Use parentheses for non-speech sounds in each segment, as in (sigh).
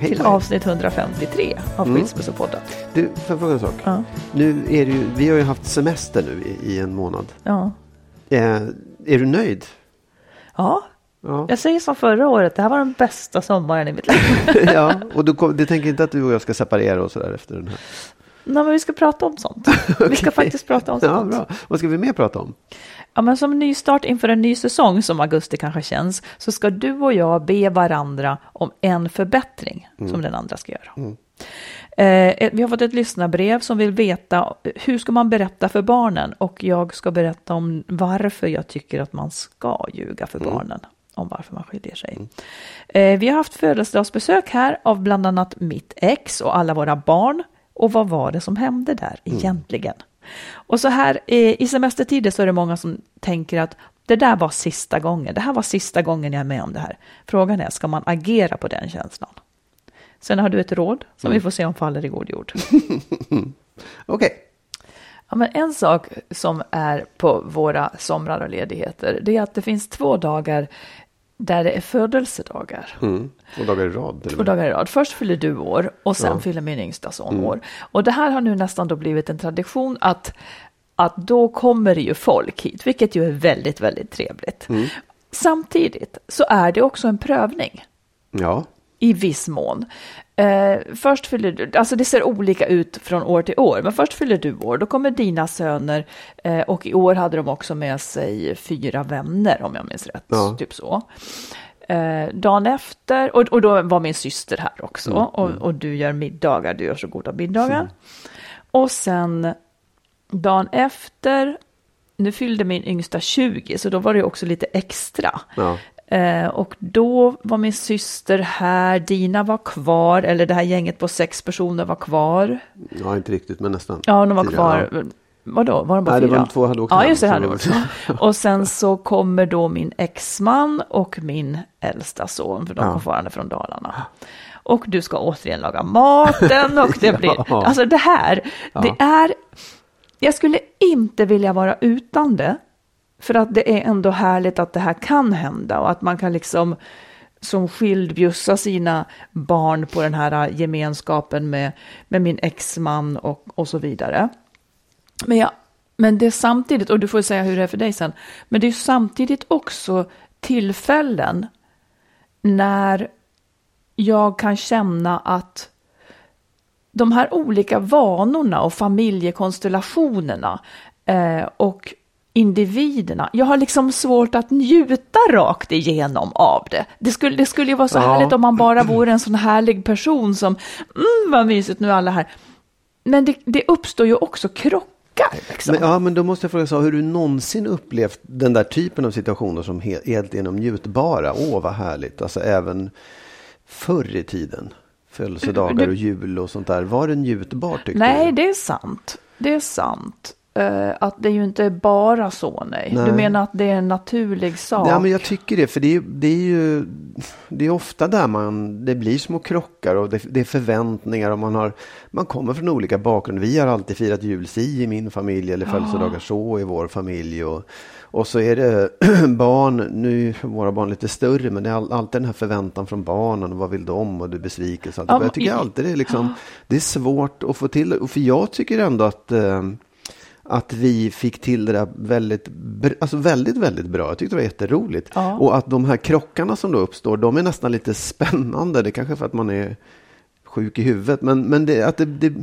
Hej till avsnitt 153 av Mm. Skilsmässopodden. Du, får jag fråga en sak? Ja. Nu är det ju, vi har ju haft semester nu i, i en månad. Ja. Eh, är du nöjd? ja, Ja. jag säger som förra året, det här var den bästa sommaren i mitt liv. (laughs) ja, och du, kom- du tänker inte att du och jag ska separera och sådär efter den här? Nej, men vi ska prata om sånt. (laughs) Vi ska faktiskt prata om Ja, sånt. bra. Vad ska vi mer prata om? Ja, men som nystart inför en ny säsong som augusti kanske känns så ska du och jag be varandra om en förbättring som den andra ska göra. Eh, vi har fått ett lyssnarbrev som vill veta hur ska man berätta för barnen och jag ska berätta om varför jag tycker att man ska ljuga för barnen om varför man skiljer sig. Eh, vi har haft födelsedagsbesök här av bland annat mitt ex och alla våra barn. Och vad var det som hände där egentligen? Och så här eh, i semestertider så är det många som tänker att det där var sista gången. Det här var sista gången jag är med om det här. Frågan är, ska man agera på den känslan? Sen har du ett råd som vi får se om faller i god jord. (laughs) Okej. Ja, men en sak som är på våra somrar och ledigheter, det är att det finns två dagar där det är födelsedagar. Mm. Två dagar i rad. Två dagar i rad. Först fyller du år och sen Ja. fyller min yngsta son år. Och det här har nu nästan då blivit en tradition att, att då kommer det ju folk hit, vilket ju är väldigt, väldigt trevligt. Samtidigt så är det också en prövning Ja. i viss mån. Eh, först fyller du, alltså det ser olika ut från år till år, men först fyller du år, då kommer dina söner eh, och i år hade de också med sig fyra vänner om jag minns rätt, Ja. typ så. Eh, dagen efter, och, och då var min syster här också, och, och du gör middagar, du gör så goda middagar. Och sen dagen efter, nu fyllde min yngsta 20, så då var det också lite extra. Ja. Eh, och då var min syster här, Dina var kvar, eller det här gänget på sex personer var kvar. ja, inte riktigt, men nästan. Ja, de var Fyra, kvar. Vadå, var de bara Nej, det fyra? var två hade åkt Ja, just det, hade var- (laughs) Och sen så kommer då min exman och min äldsta son, för de Ja. kom fortfarande från Dalarna. Och du ska återigen laga maten och (laughs) det blir, Ja. alltså det här, det är, jag skulle inte vilja vara utan det, för att det är ändå härligt att det här kan hända och att man kan liksom som skild bjussa sina barn på den här äh, gemenskapen med, med min exman och, och så vidare. Men, jag, men det är samtidigt, och du får säga hur det är för dig sen, men det är samtidigt också tillfällen när jag kan känna att de här olika vanorna och familjekonstellationerna eh, och individerna, jag har liksom svårt att njuta rakt igenom av det. Det skulle, det skulle ju vara så Ja. härligt om man bara vore en sån härlig person som, mm vad mysigt, nu är alla här. Men det, det uppstår ju också krockar. Liksom. Men, ja, men då måste jag fråga, så, har du någonsin upplevt den där typen av situationer som he- helt genom njutbara? Åh, vad härligt. Alltså även förr i tiden. Födelsedagar och jul och sånt där. Var det njutbart tyckte Nej, du? det är sant. Det är sant. Eh, att det ju inte är bara så, nej. Nej. Du menar att det är en naturlig sak? Ja, men jag tycker det. För det är, det är ju det är ofta där man, det blir små krockar och det, det är förväntningar och man, har, man kommer från olika bakgrunder. Vi har alltid firat jul si i min familj eller födelsedagar så i vår familj. Och, och så är det barn, nu är våra barn lite större, men det är all, alltid den här förväntan från barnen. Och vad vill de? Och är besvikelse. Ja, jag tycker alltid det är, liksom, det är svårt att få till. och För jag tycker ändå att eh, att vi fick till det där väldigt, alltså väldigt, väldigt bra. Jag tyckte det var jätteroligt. Ja. Och att de här krockarna som då uppstår, de är nästan lite spännande. Det är kanske är för att man är sjuk i huvudet, men, men det, att det, det,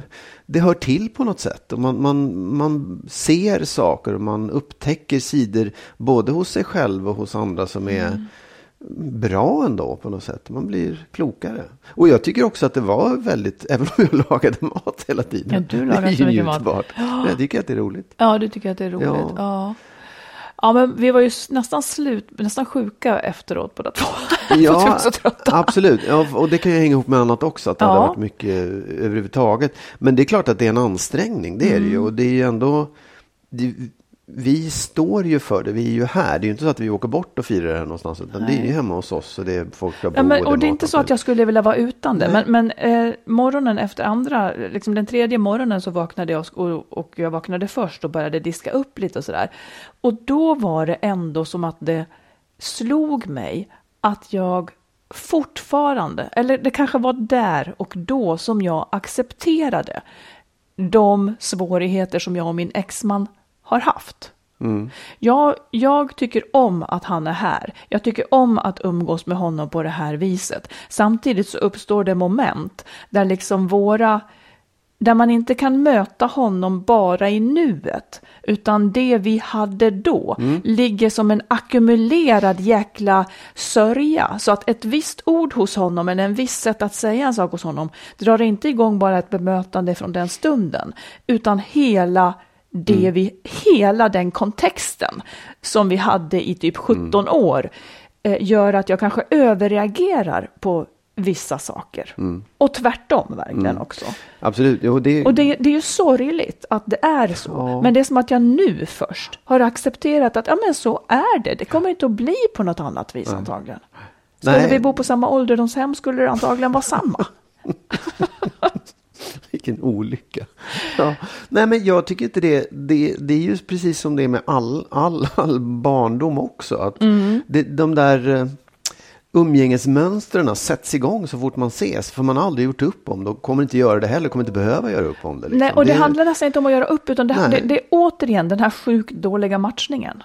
det hör till på något sätt. Och man, man, man ser saker och man upptäcker sidor både hos sig själv och hos andra som är bra ändå på något sätt. Man blir klokare. Och jag tycker också att det var väldigt, (laughs) även om jag lagade mat hela tiden. Ja, du är så mycket mat. Men jag tycker att det är roligt. Ja, du tycker att det är roligt. Ja. Ja. ja. men vi var ju nästan slut, nästan sjuka efteråt båda två. (laughs) Ja, absolut. Ja, och det kan ju hänga ihop med annat också, att det Ja. hade varit mycket överhuvudtaget. Men det är klart att det är en ansträngning, det är det ju. Mm. Och det är ju ändå, det, vi står ju för det, vi är ju här. Det är ju inte så att vi åker bort och firar det här någonstans, utan det är ju hemma hos oss och det är folk bo Ja, men, och det är inte så att jag skulle vilja vara utan det, Nej. men, men eh, morgonen efter andra, liksom den tredje morgonen så vaknade jag och, och jag vaknade först och började diska upp lite och sådär. Och då var det ändå som att det slog mig att jag fortfarande, eller det kanske var där och då som jag accepterade de svårigheter som jag och min exman har haft. Jag, jag tycker om att han är här. Jag tycker om att umgås med honom på det här viset. Samtidigt så uppstår det moment där liksom våra där man inte kan möta honom bara i nuet, utan det vi hade då ligger som en ackumulerad jäkla sörja. Så att ett visst ord hos honom, eller en viss sätt att säga en sak hos honom, drar inte igång bara ett bemötande från den stunden, utan hela det vi, hela den kontexten som vi hade i typ 17 år eh, gör att jag kanske överreagerar på vissa saker. Och tvärtom verkligen också. Absolut. Jo, det, Och det, det är ju sorgligt att det är så. Ja. Men det är som att jag nu först har accepterat att ja, men så är det. Det kommer inte att bli på något annat vis antagligen. Skulle Nej. vi bo på samma ålderdomshem skulle det antagligen vara samma. (laughs) (laughs) Vilken olycka. Ja. Nej, men jag tycker inte det. Det, det är ju precis som det är med all, all, all barndom också. Att Mm. det, de där eh, umgängesmönstren sätts igång så fort man ses. För man har aldrig gjort upp om det och kommer inte göra det heller. Kommer inte behöva göra upp om det. Liksom. Nej, och det, är- handlar nästan inte om att göra upp, utan det, det, det är återigen den här sjukt dåliga matchningen.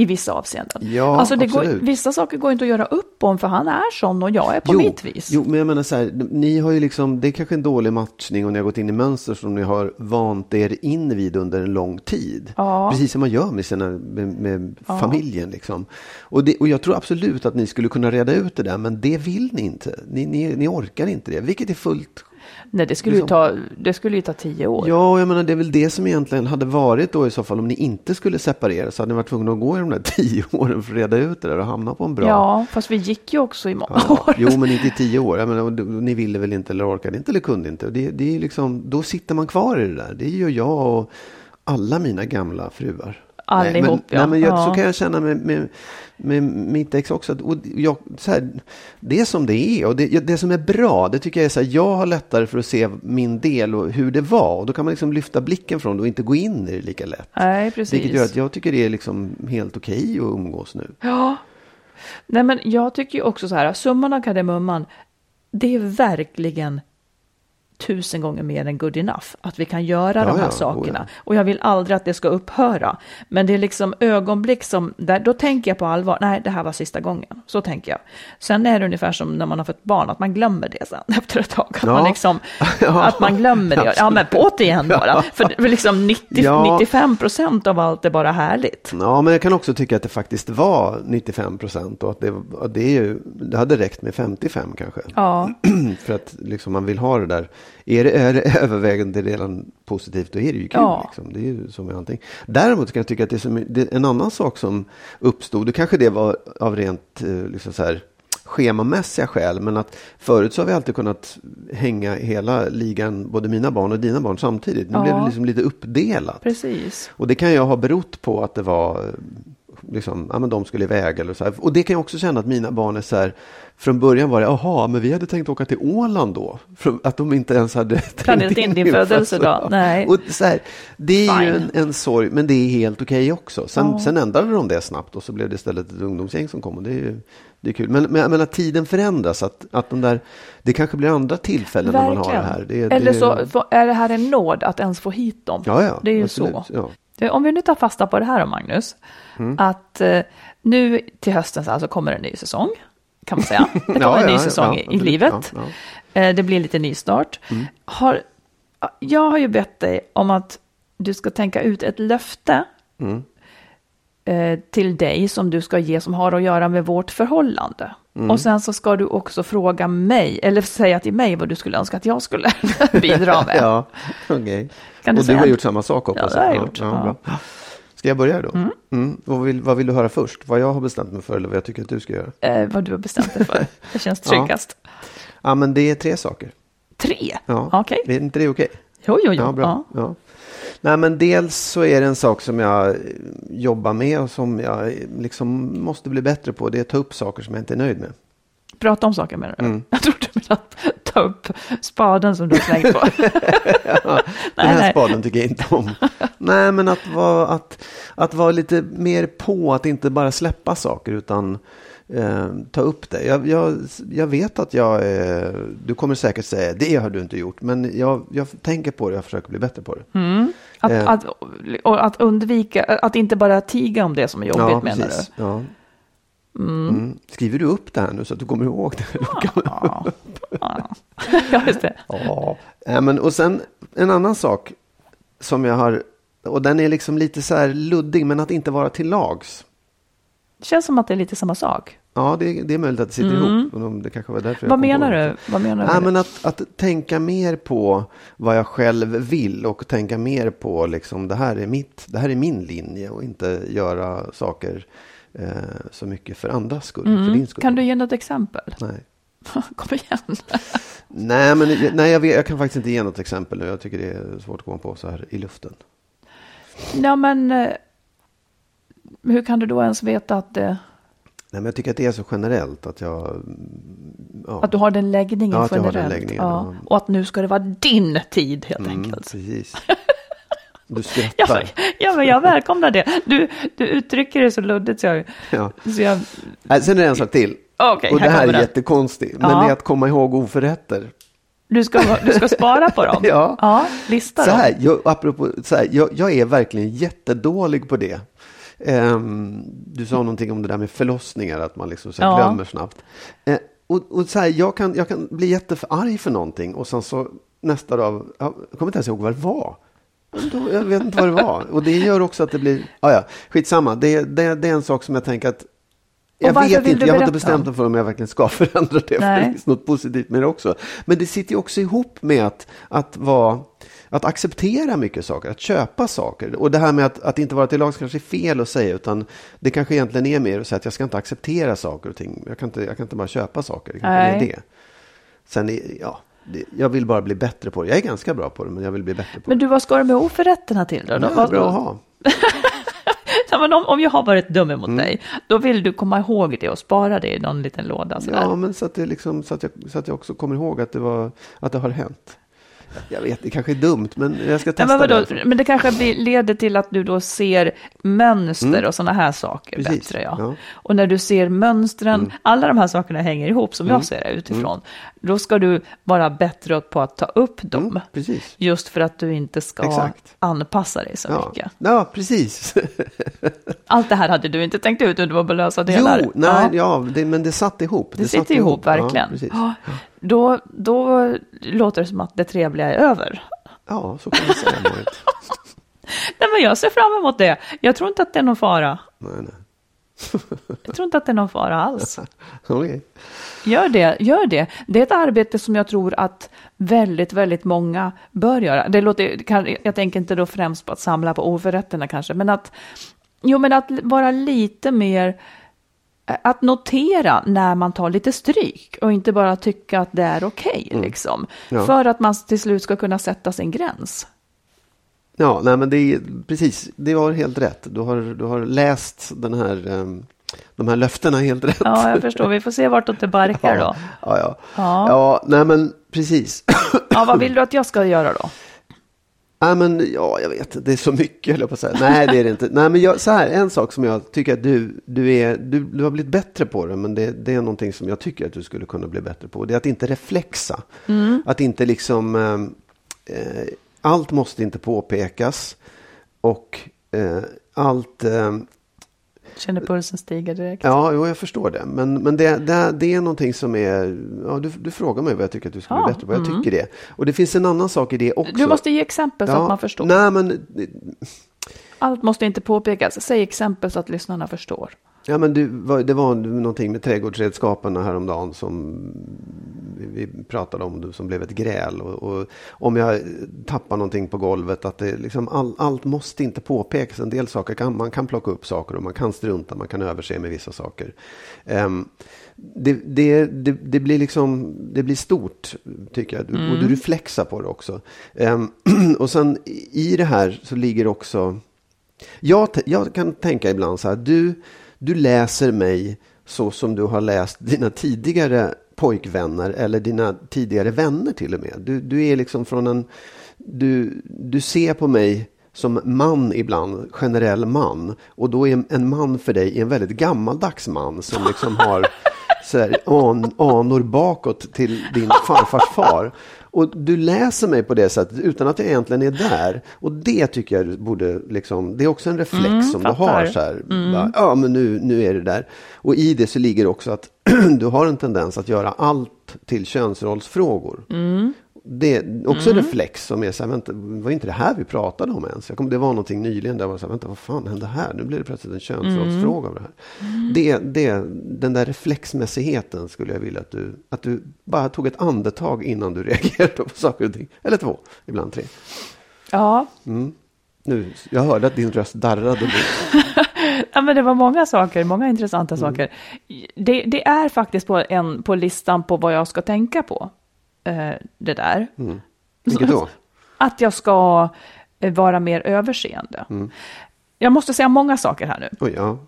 I vissa avseenden. Ja, alltså det går, vissa saker går inte att göra upp om, för han är sån och jag är på jo, mitt vis. Jo, men jag menar så här, ni har ju liksom, det är kanske en dålig matchning och ni har gått in i mönster som ni har vant er in vid under en lång tid. Ja. Precis som man gör med, sina, med, med familjen. Liksom. Och, det, och jag tror absolut att ni skulle kunna reda ut det där, men det vill ni inte. Ni, ni, ni orkar inte det, vilket är fullt Nej, det skulle, ju liksom- ta, det skulle ju ta tio år. Ja, jag menar det är väl det som egentligen hade varit då i så fall om ni inte skulle separera så hade ni varit tvungna att gå i de där (laughs) tio åren för att reda ut det där och hamna på en bra Ja, fast vi gick ju också i många Ja, år. jo, men inte i tio år. Jag menar, ni ville väl inte eller orkade inte eller kunde inte. Det, det är liksom, då sitter man kvar i det där. Det gör jag och alla mina gamla fruar. Allihop, nej, men, ja. Nej, men jag, Ja. Så kan jag känna med, med, med mitt ex också. Och jag, så här, det är som det är. Och det, det som är bra, det tycker jag är så här, jag har lättare för att se min del och hur det var. Och då kan man liksom lyfta blicken från det och inte gå in i det lika lätt. Nej, precis. Vilket gör att jag tycker det är liksom helt okej att umgås nu. Ja. Nej, men jag tycker ju också så här, summan av kardemumman, det är verkligen tusen gånger mer än good enough att vi kan göra Ja, de här ja, sakerna. oh ja. Och jag vill aldrig att det ska upphöra. Men det är liksom ögonblick som, där, då tänker jag på allvar, nej det här var sista gången. Så tänker jag. Sen är det ungefär som när man har fått barn, att man glömmer det sen (laughs) efter ett tag. Att, man, liksom, (laughs) att man glömmer det. Ja men återigen (laughs) bara. För liksom 90, Ja. 95 procent av allt är bara härligt. Ja, men jag kan också tycka att det faktiskt var 95 procent och att det, det, är ju, det hade räckt med 55 kanske. Ja. (clears throat) För att liksom man vill ha det där. Är det, är det (laughs) övervägande redan positivt, då är det ju kul. Ja. Liksom. Det är ju som med allting. Däremot kan jag tycka att det är, som, det är en annan sak som uppstod. Det kanske det var av rent eh, liksom så här, schemamässiga skäl. Men att förut så har vi alltid kunnat hänga hela ligan, både mina barn och dina barn samtidigt. Nu Ja. blev det liksom lite uppdelat. Precis. Och det kan ju ha berott på att det var liksom, ja men de skulle iväg eller så här. Och det kan jag också känna att mina barn är så här, från början var det, jaha, men vi hade tänkt åka till Åland då. Att de inte ens hade (laughs) Planerat in din min (laughs) födelsedag. Nej. Och så här, det är ju Fine. en, en sorg, men det är helt okej också. Sen, Ja. sen ändrade de det snabbt och så blev det istället ett ungdomsgäng som kom och det är ju det är kul. Men, men jag menar, tiden förändras, att, att de där, det kanske blir andra tillfällen när man har det här. Det, Eller det, så är det här en nåd att ens få hit dem. Ja, ja, det är ju absolut, så. Ja. Om vi nu tar fasta på det här då, Magnus, Mm. att eh, nu till hösten så alltså kommer en ny säsong, kan man säga. (laughs) Det kommer Ja, en ny ja, säsong ja, i- i livet. Eh, Det blir lite nystart. Har, jag har ju bett dig om att du ska tänka ut ett löfte Mm. Eh, till dig som du ska ge som har att göra med vårt förhållande. Mm. Och sen så ska du också fråga mig, eller säga till mig vad du skulle önska att jag skulle (laughs) bidra med. Ja. Kan du och du säga? har gjort samma sak hoppas Ja, det har jag jag. gjort. Ja, bra. Ska jag börja då? Mm. Och vill, vad vill du höra först? Vad jag har bestämt mig för eller vad jag tycker att du ska göra? Eh, vad du har bestämt dig för. (laughs) Det känns Ja. tryggast. Ja, men det är tre saker. Tre? Ja. Okej. Är inte det okej? Jo, jo, jo. Ja, bra. Ja. Nej, men dels så är det en sak som jag jobbar med och som jag liksom måste bli bättre på. Det är att ta upp saker som jag inte är nöjd med. Prata om saker med dig. Mm. Jag trodde du menade att ta upp spaden som du har slängt på. (laughs) (laughs) Den här nej. spaden tycker jag inte om. (laughs) Nej, men att vara, att, att vara lite mer på, att inte bara släppa saker utan eh, ta upp det. Jag, jag, jag vet att jag, eh, du kommer säkert säga det har du inte gjort, men jag, jag tänker på det, jag försöker bli bättre på det. Mm. Att, Eh. att, och att undvika, att inte bara tiga om det som är jobbigt menar precis. du? Ja. Mm. Skriver du upp det här nu så att du kommer ihåg det? Ja, (laughs) ja. ja just det. Ja. Äh, men, och sen en annan sak som jag har, och den är liksom lite så här luddig, men att inte vara till lags. Det känns som att det är lite samma sak. Ja, det, det är möjligt att det sitter ihop. Och de- Det kanske var därför Vad menar du? Vad menar du? Med men att, att tänka mer på vad jag själv vill och tänka mer på liksom det här är mitt, det här är min linje och inte göra saker eh, så mycket för andras skull. För din Mm. skull. Kan du ge något exempel? Nej. (laughs) Kom igen. (laughs) Nej, men nej, jag, vet, jag kan faktiskt inte ge något exempel nu. Jag tycker det är svårt att komma på så här i luften. Ja, men eh, hur kan du då ens veta att, det, Nej, men jag tycker att det är så generellt att jag... mm, Ja, att du har den läggningen Ja, att jag har generellt? den läggningen, ja. ja. Och att nu ska det vara din tid helt mm, enkelt. precis. (laughs) Du Ja, skrattar. men, ja, men jag välkomnar det. Du, du uttrycker det så luddigt så jag... Ja. Så jag Nej, sen är det en sak till. Okej, och här det här kommer är den. jättekonstigt. Men Ja. det är att komma ihåg oförrätter. du, ska, du ska spara på dem? (laughs) Ja. ja lista Så dem. här, jag, apropå, så här, jag, jag är verkligen jättedålig på det. Ehm, du sa någonting om det där med förlossningar, att man liksom så Ja. glömmer snabbt. Eh, och och så här, jag, kan, jag kan bli jättearg för någonting och sen så nästa dag, jag kommer inte ens ihåg vad det var. Jag vet inte vad det var. Och det gör också att det blir, ah, ja, skitsamma. Det, det, det är en sak som jag tänker att jag vet inte, jag har inte berätta? bestämt mig för om jag verkligen ska (laughs) förändra det. För Nej. det finns något positivt med det också. Men det sitter ju också ihop med att, att, vara, att acceptera mycket saker, att köpa saker. Och det här med att, att inte vara till lags kanske är fel att säga, utan det kanske egentligen är mer att säga att jag ska inte acceptera saker och ting. Jag kan inte, jag kan inte bara köpa saker. Det kanske är det. Sen, ja, jag vill bara bli bättre på det. Jag är ganska bra på det, men jag vill bli bättre på Men det. du, vad ska du med oförrätterna till då? Det är bra att ha. (laughs) Men om, om jag har varit dum Mm. mot dig, då vill du komma ihåg det och spara det i någon liten låda. Sådär. Ja, men så att, det liksom, så, att jag, så att jag också kommer ihåg att det, var, att det har hänt. Jag vet, det kanske är dumt, men jag ska testa men, vadå? det. men det kanske leder till att du då ser mönster och sådana här saker Mm. Precis, bättre. Ja. ja. Mm. Och när du ser mönstren, alla de här sakerna hänger ihop som jag ser det utifrån. Då ska du vara bättre på att ta upp dem. Mm, precis. Just för att du inte ska Exakt. anpassa dig så Ja. mycket. ja, precis. (laughs) Allt det här hade du inte tänkt ut, utan det var bara lösa delar. Jo, nej, ja. det, men det satt ihop. Det, satt sitter ihop, verkligen. Ja, precis. Ja, då, då låter det som att det trevliga är över. ja, så kan man säga. (laughs) Nej, men jag ser fram emot det. Jag tror inte att det är någon fara. nej, nej. Jag tror inte att det är någon fara alls. (laughs) Okej. Gör det, gör det. Det är ett arbete som jag tror att väldigt, väldigt många bör göra. Det låter, jag tänker inte då främst på att samla på oförrätterna kanske, men att, jo, men att vara lite mer att notera när man tar lite stryk och inte bara tycka att det är okej. Okay, mm. liksom. Ja. För att man till slut ska kunna sätta sin gräns. Ja, nej men det är precis, det var helt rätt. Du har, du har läst den här, um, de här löftena helt rätt. Ja, jag förstår. Vi får se vartåt det barkar då. Ja, ja. Ja, ja nej men precis. Ja, vad vill du att jag ska göra då? Nej, men ja, jag vet, det är så mycket, höll jag på att säga. Nej, det är det inte. Nej, men jag, så här, en sak som jag tycker att du, du, är, du, du har blivit bättre på det, men det, det är någonting som jag tycker att du skulle kunna bli bättre på. Det är att inte reflexa. Mm. Att inte liksom, eh, eh allt måste inte påpekas. Och eh, allt, eh, Känner pulsen stiga direkt. Ja, jo, jag förstår det. Men, men det, det, det är någonting som är... Ja, du, du frågar mig vad jag tycker att du skulle ja, bli bättre på. Jag mm. tycker det. Och det finns en annan sak i det också. Du måste ge exempel så ja, att man förstår. Nej, men... Allt måste inte påpekas. Säg exempel så att lyssnarna förstår. Ja, men du, det var någonting med trädgårdsredskapen häromdagen som vi pratade om, som blev ett gräl. Och, och om jag tappar någonting på golvet, att det liksom all, allt måste inte påpekas. En del saker kan man kan plocka upp saker och man kan strunta, man kan överse med vissa saker. Um, det, det, det, det, blir liksom, det blir stort, tycker jag. Mm. Och du reflexar på det också. Um, (clears throat) och sen i det här så ligger också... Jag, jag kan tänka ibland så här, du du läser mig så som du har läst dina tidigare pojkvänner eller dina tidigare vänner till och med. Du, du är liksom från en... Du, du ser på mig som man ibland, generell man. Och då är en man för dig en väldigt gammaldags man som liksom har (laughs) så här, an, anor bakåt till din farfars far. Och du läser mig på det sättet utan att jag egentligen är där. Och det tycker jag borde, liksom, det är också en reflex mm, som fattar. du har. Så här, mm. bara, ja, men nu, nu är det där. Och i det så ligger också att (clears throat) du har en tendens att göra allt till könsrollsfrågor. Mm det är också mm. reflex som är så här, vänta, var inte det här vi pratade om ens? Jag kom, det var någonting nyligen där jag var så här, vänta, vad fan hände här? Nu blir det plötsligt en könsrollsfråga mm. av det här. Mm. Det, det, den där reflexmässigheten skulle jag vilja att du, att du bara tog ett andetag innan du (laughs) reagerade på saker och ting. Eller två, ibland tre. Ja. Mm. Nu, jag hörde att din röst darrade. (laughs) ja, men det var många saker, många intressanta mm. saker. Det, det, är faktiskt på, en, på listan på vad jag ska tänka på eh, det där. Mm. Vilket då? Att jag ska eh, vara mer överseende. Mm. Jag måste säga många saker här nu. Oj, ja.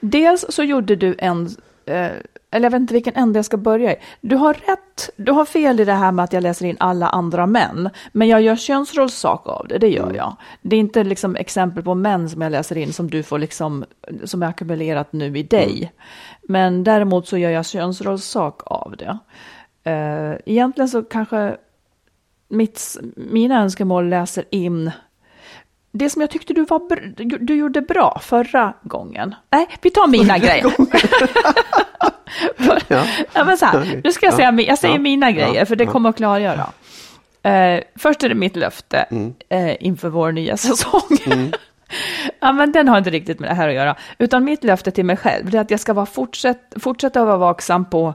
Dels så gjorde du en, eh, eller jag vet inte vilken ände jag ska börja i. Du har rätt, du har fel i det här med att jag läser in alla andra män. Men jag gör könsrollssak av det, det gör mm. jag. Det är inte liksom exempel på män som jag läser in som du får liksom, som är ackumulerat nu i dig. Mm. Men däremot så gör jag könsrollssak av det. Uh, egentligen så kanske mitt, mina önskemål läser in det som jag tyckte du, var, du, gjorde bra förra gången. Nej, vi tar mina grejer. (laughs) ja. ja, men så här, nu ska jag säga, jag säger ja. mina grejer, för det kommer att klargöra. Uh, först är det mitt löfte mm. uh, inför vår nya säsong. Mm. (laughs) ja, men den har inte riktigt med det här att göra, utan mitt löfte till mig själv är att jag ska vara fortsätt, fortsätta vara vaksam på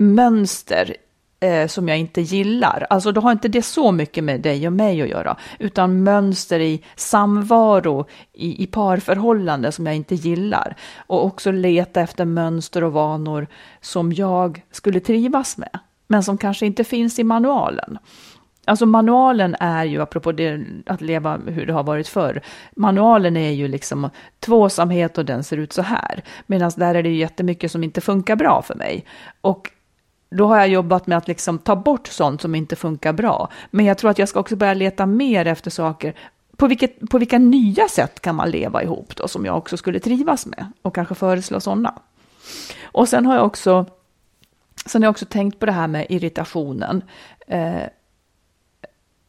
mönster eh, som jag inte gillar. Alltså då har inte det så mycket med dig och mig att göra, utan mönster i samvaro, i, i parförhållande som jag inte gillar. Och också leta efter mönster och vanor som jag skulle trivas med, men som kanske inte finns i manualen. Alltså manualen är ju, apropå det, att leva hur det har varit förr, manualen är ju liksom tvåsamhet och den ser ut så här. Medan där är det ju jättemycket som inte funkar bra för mig. Och då har jag jobbat med att liksom ta bort sånt som inte funkar bra. Men jag tror att jag ska också börja leta mer efter saker. På, vilket, på vilka nya sätt kan man leva ihop då, som jag också skulle trivas med? Och kanske föreslå sådana. Och sen har jag också, sen har jag också tänkt på det här med irritationen. Eh,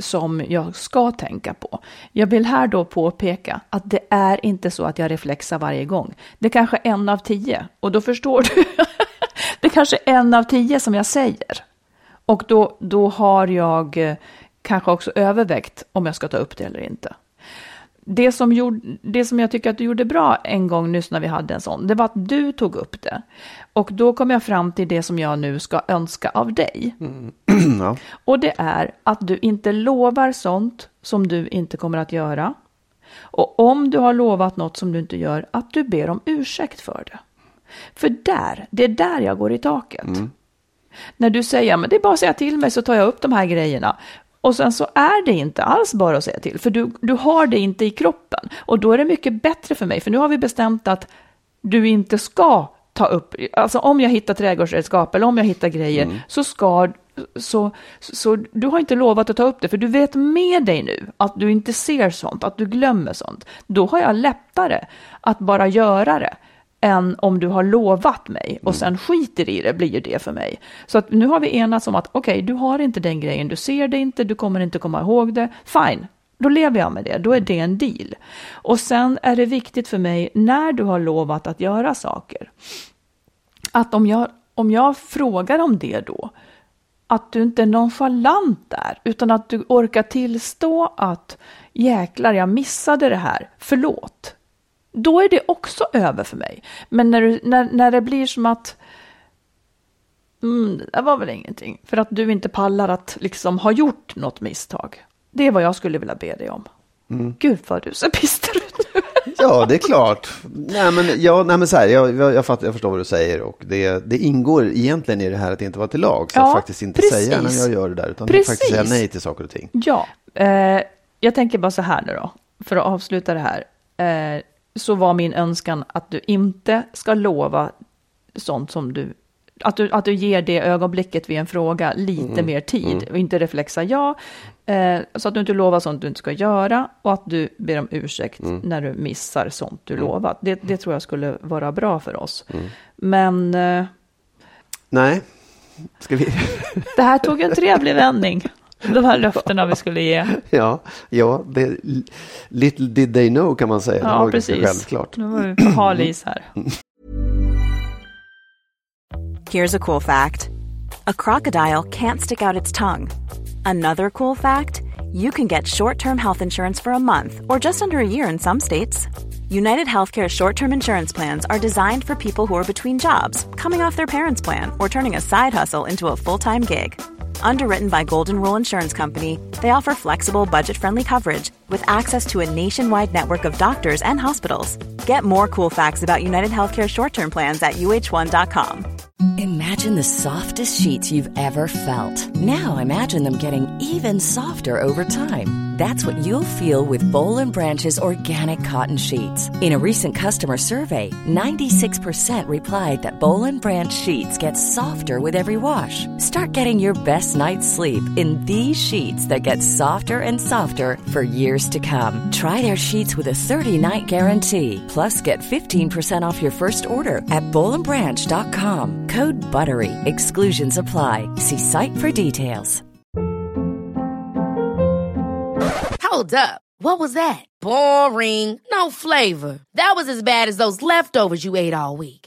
som jag ska tänka på. Jag vill här då påpeka att det är inte så att jag reflexar varje gång. Det är kanske en av tio och då förstår du (laughs) det är kanske en av tio som jag säger. Och då, då har jag eh, kanske också övervägt om jag ska ta upp det eller inte. Det som, gjorde, det som jag tycker att du gjorde bra en gång nyss när vi hade en sån, det var att du tog upp det. Och då kom jag fram till det som jag nu ska önska av dig. Mm. (clears throat) ja. Och det är att du inte lovar sånt som du inte kommer att göra. Och om du har lovat något som du inte gör, att du ber om ursäkt för det. För där, det är där jag går i taket. När du säger, men det är bara att säga till mig så tar jag upp de här grejerna. Och sen så är det inte alls bara att säga till, för du, du har det inte i kroppen. Och då är det mycket bättre för mig, för nu har vi bestämt att du inte ska ta upp, alltså om jag hittar trädgårdsredskap eller om jag hittar grejer, Mm. så ska, så, så du har inte lovat att ta upp det, för du vet med dig nu att du inte ser sånt, att du glömmer sånt. Då har jag lättare att bara göra det än om du har lovat mig och sen skiter i det, blir det för mig. Så att nu har vi enats om att okej, du har inte den grejen, du ser det inte, du kommer inte komma ihåg det, fine. Då lever jag med det, då är det en deal. Och sen är det viktigt för mig när du har lovat att göra saker, att om jag, om jag frågar om det då, att du inte är nonchalant där, utan att du orkar tillstå att jäklar, jag missade det här, förlåt. Då är det också över för mig. Men när, du, när, när det blir som att mm, det var väl ingenting, för att du inte pallar att liksom ha gjort något misstag. Det är vad jag skulle vilja be dig om. Gud vad du ser bister ut nu. (laughs) Ja, det är klart. Nej, men, ja, nej, men så här, jag, jag, jag, fattar, jag förstår vad du säger och det, det ingår egentligen i det här att inte vara till lag. Så Ja, att faktiskt inte precis. säga när jag gör det där, utan är faktiskt säga Precis. nej till saker och ting. Ja, eh, jag tänker bara så här nu då, för att avsluta det här. Eh, så var min önskan att du inte ska lova sånt som du att du, att du ger det ögonblicket vid en fråga lite mer tid och inte reflexa ja. Eh, så att du inte lovar sånt du inte ska göra och att du ber om ursäkt när du missar sånt du lovat. Det, det tror jag skulle vara bra för oss. Men eh, Nej, ska vi? (laughs) det här tog en trevlig vändning. (laughs) De här löftena vi skulle ge. ja, ja det, little did they know kan man säga. det Ja, var ganska precis. självklart. Nu var vi på hal is här. Here's a cool fact a crocodile can't stick out its tongue. Another cool fact you can get short term health insurance for a month or just under a year in some states. United Healthcare short term insurance plans are designed for people who are between jobs, coming off their parents' plan, or turning a side hustle into a full time gig. Underwritten by Golden Rule Insurance Company, they offer flexible, budget friendly coverage with access to a nationwide network of doctors and hospitals. Get more cool facts about United Healthcare short term plans at uh1.com. Imagine the softest sheets you've ever felt. Now imagine them getting even softer over time. That's what you'll feel with Bowl and Branch's organic cotton sheets. In a recent customer survey, 96% replied that Bowl and Branch sheets get softer with every wash. Start getting your best night's sleep in these sheets that get softer and softer for years to come. Try their sheets with a 30-night guarantee. Plus, get 15% off your first order at bowlandbranch.com. Code BUTTERY. Exclusions apply. See site for details. Hold up. What was that? Boring. No flavor. That was as bad as those leftovers you ate all week.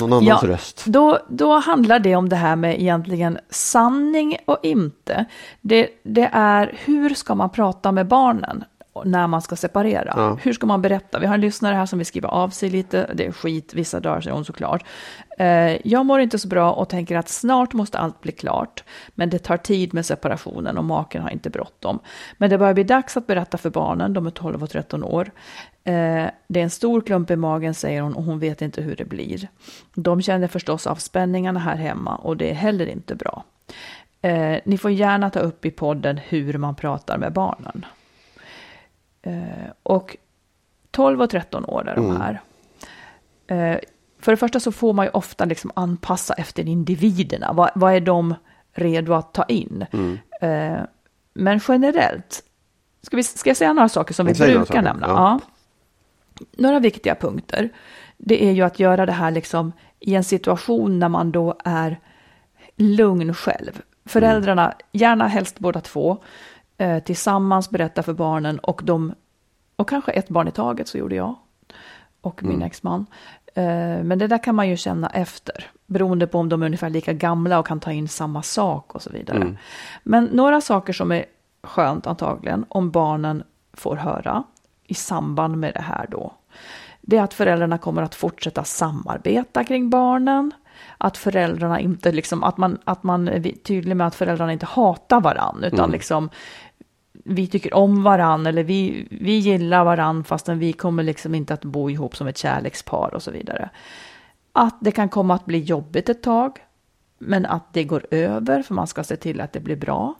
Någon annans Ja, röst. Då, då handlar det om det här med egentligen sanning och inte. Det, det är hur ska man prata med barnen när man ska separera? Ja. Hur ska man berätta? Vi har en lyssnare här som vill skriva av sig lite. Det är skit vissa dagar, säger hon såklart. Eh, jag mår inte så bra och tänker att snart måste allt bli klart. Men det tar tid med separationen och maken har inte bråttom. Men det börjar bli dags att berätta för barnen, de är 12 och 13 år. Eh, det är en stor klump i magen, säger hon, och hon vet inte hur det blir. De känner förstås av spänningarna här hemma och det är heller inte bra. Eh, ni får gärna ta upp i podden hur man pratar med barnen. Eh, och 12 och 13 år är de här. Eh, för det första så får man ju ofta liksom anpassa efter individerna. Vad, vad är de redo att ta in? Eh, men generellt, ska, vi, ska jag säga några saker som vi brukar saker, nämna? ja. Ja. Några viktiga punkter, det är ju att göra det här liksom i en situation när man då är lugn själv. Föräldrarna, gärna helst båda två, eh, tillsammans berätta för barnen och de, och kanske ett barn i taget, så gjorde jag och min exman. Eh, men det där kan man ju känna efter, beroende på om de är ungefär lika gamla och kan ta in samma sak och så vidare. Mm. Men några saker som är skönt antagligen, om barnen får höra i samband med det här då, det är att föräldrarna kommer att fortsätta samarbeta kring barnen. Att föräldrarna inte liksom, att man, att man är tydlig med att föräldrarna inte hatar varann, utan mm. liksom vi tycker om varann eller vi, vi gillar varann fastän vi kommer liksom inte att bo ihop som ett kärlekspar och så vidare. Att det kan komma att bli jobbigt ett tag, men att det går över för man ska se till att det blir bra.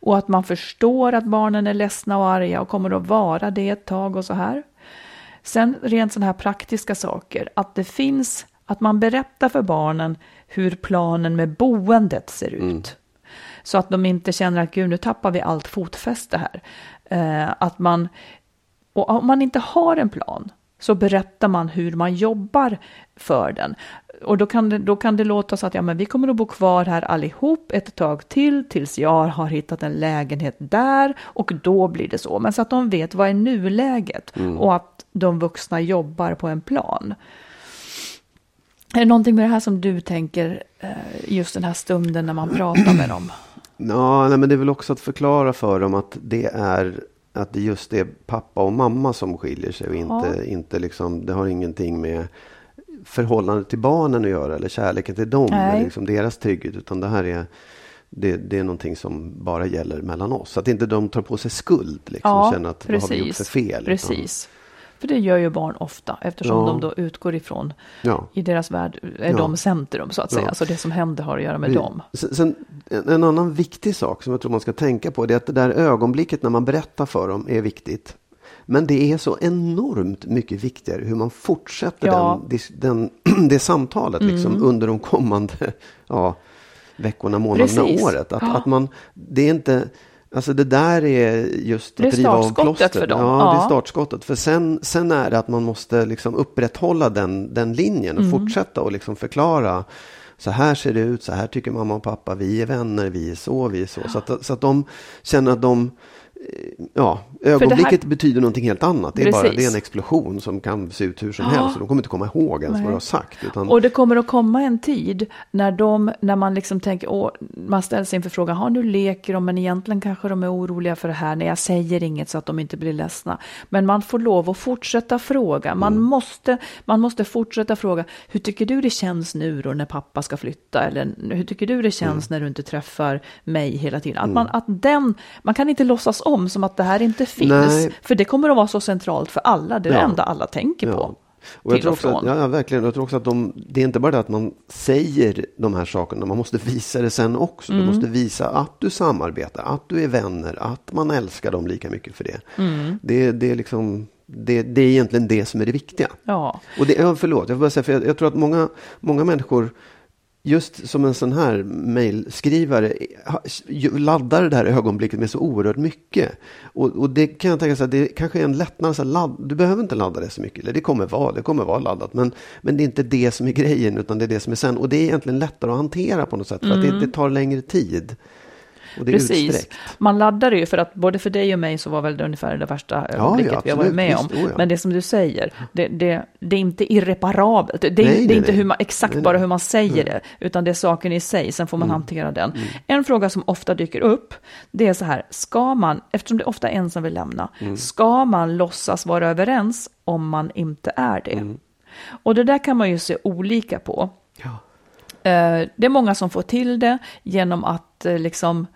Och att man förstår att barnen är ledsna och arga och kommer att vara det ett tag och så här. Sen rent sådana här praktiska saker, att det finns, att man berättar för barnen hur planen med boendet ser ut. Mm. Så att de inte känner att gud, nu tappar vi allt fotfäste här. Eh, att man, och om man inte har en plan så berättar man hur man jobbar för den. Och då kan det, då kan det låta så att ja, men vi kommer att bo kvar här allihop ett tag till tills jag har hittat en lägenhet där och då blir det så. Men så att de vet vad är nuläget mm. och att de vuxna jobbar på en plan. Är det någonting med det här som du tänker eh, just den här stunden när man pratar med dem? Ja, nej, men det är väl också att förklara för dem att det är att det just är pappa och mamma som skiljer sig och inte, ja. inte liksom, det har ingenting med förhållandet till barnen att göra eller kärleken till dem nej. eller liksom deras trygghet utan det här är det, det är någonting som bara gäller mellan oss. Att inte de tar på sig skuld liksom, ja, och känner att precis, vad har vi gjort för fel. Precis. Utan, för det gör ju barn ofta eftersom ja. de då utgår ifrån, ja. i deras värld är ja. de centrum så att säga. Så det som händer har att göra med dem. Sen, en annan viktig sak som jag tror man ska tänka på det är att det där ögonblicket när man berättar för dem är viktigt. Men det är så enormt mycket viktigare hur man fortsätter ja. den, den, (clears throat) det samtalet liksom, mm. under de kommande ja, veckorna, månaderna, Precis. året. Att, att man, det är inte Alltså det där är just det att riva av plåstret. för dem. Ja, ja, det är startskottet. För sen, sen är det att man måste liksom upprätthålla den, den linjen och mm. fortsätta och liksom förklara. Så här ser det ut, så här tycker mamma och pappa, vi är vänner, vi är så, vi är så. Så att, så att de känner att de ja, ögonblicket här... betyder någonting helt annat. Det är, bara, det är en explosion som kan se ut hur som ja. helst. Och de kommer inte komma ihåg ens Nej. vad du har sagt. Utan... Och det kommer att komma en tid när, de, när man liksom tänker, åh, man ställs inför frågan, har nu leker de, men egentligen kanske de är oroliga för det här när jag säger inget så att de inte blir ledsna. Men man får lov att fortsätta fråga. Man, mm. måste, man måste fortsätta fråga, hur tycker du det känns nu då när pappa ska flytta? Eller hur tycker du det känns mm. när du inte träffar mig hela tiden? Att, mm. man, att den, man kan inte låtsas om som att det här inte finns. Nej. För det kommer att vara så centralt för alla. Det är ja. det enda alla tänker ja. på. Och jag tror också, att, ja, verkligen. Jag tror också att de, det är inte bara det att man säger de här sakerna, man måste visa det sen också. Mm. Du måste visa att du samarbetar, att du är vänner, att man älskar dem lika mycket för det. Mm. Det, det, är liksom, det, det är egentligen det som är det viktiga. Ja. Och det, förlåt, jag får bara säga, för jag, jag tror att många, många människor just som en sån här mejlskrivare laddar det här ögonblicket med så oerhört mycket. Och, och det kan jag tänka sig, det kanske är en lättnad. Så ladd, du behöver inte ladda det så mycket. Eller det kommer vara, det kommer vara laddat. Men, men det är inte det som är grejen, utan det är det som är sen. Och det är egentligen lättare att hantera på något sätt. För mm. att det, mm. det tar längre tid. Och det är Precis. Utsträckt. Man laddar ju för att både för dig och mig så var väl det ungefär det värsta ögonblicket ja, vi har varit med om. Oh, ja. Men det som du säger, det, det, det är inte irreparabelt. Det, är, nej, det är inte hur man, exakt nej, bara hur man säger det, utan det är saken i sig, sen får man mm. hantera den. Mm. En fråga som ofta dyker upp, det är så här, ska man, eftersom det ofta är en som vill lämna, mm. ska man låtsas vara överens om man inte är det? Mm. Och det där kan man ju se olika på. Ja. Eh, det är många som får till det genom att eh, liksom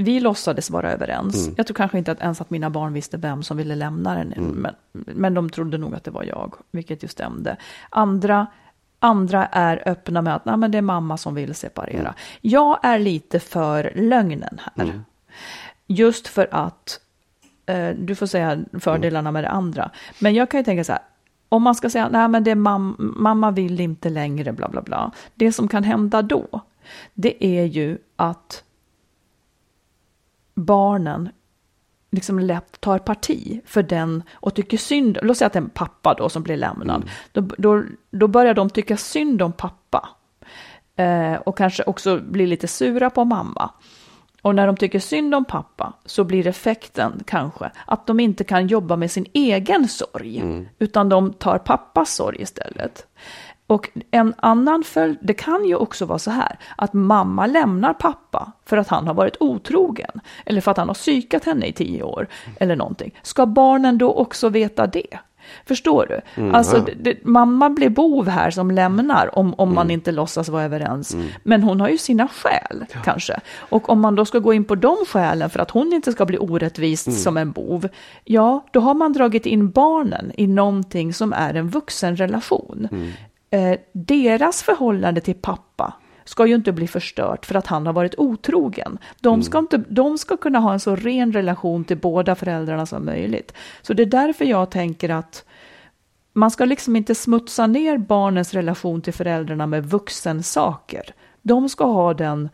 vi låtsades vara överens. Mm. Jag tror kanske inte att ens att mina barn visste vem som ville lämna den. Mm. Men, men de trodde nog att det var jag, vilket ju stämde. Andra, andra är öppna med att Nej, men det är mamma som vill separera. Mm. Jag är lite för lögnen här. Mm. Just för att, eh, du får säga fördelarna med det andra. Men jag kan ju tänka så här, om man ska säga nej men det är mam mamma vill inte längre, bla bla bla. Det som kan hända då, det är ju att barnen liksom lätt tar parti för den och tycker synd, låt säga att det är en pappa då som blir lämnad, mm. då, då, då börjar de tycka synd om pappa. Eh, och kanske också bli lite sura på mamma. Och när de tycker synd om pappa så blir effekten kanske att de inte kan jobba med sin egen sorg, mm. utan de tar pappas sorg istället. Och en annan följd, det kan ju också vara så här, att mamma lämnar pappa för att han har varit otrogen, eller för att han har psykat henne i tio år, eller någonting. Ska barnen då också veta det? Förstår du? Mm, alltså, det, mamma blir bov här som lämnar om, om mm. man inte låtsas vara överens. Mm. Men hon har ju sina skäl ja. kanske. Och om man då ska gå in på de skälen för att hon inte ska bli orättvist mm. som en bov. Ja, då har man dragit in barnen i någonting som är en vuxenrelation. Mm. Eh, deras förhållande till pappa ska ju inte bli förstört för att han har varit otrogen. De ska, mm. inte, de ska kunna ha en så ren relation till båda föräldrarna som möjligt. Så det är därför jag tänker att man ska liksom inte smutsa ner barnens relation till föräldrarna med vuxensaker. De ska ha den,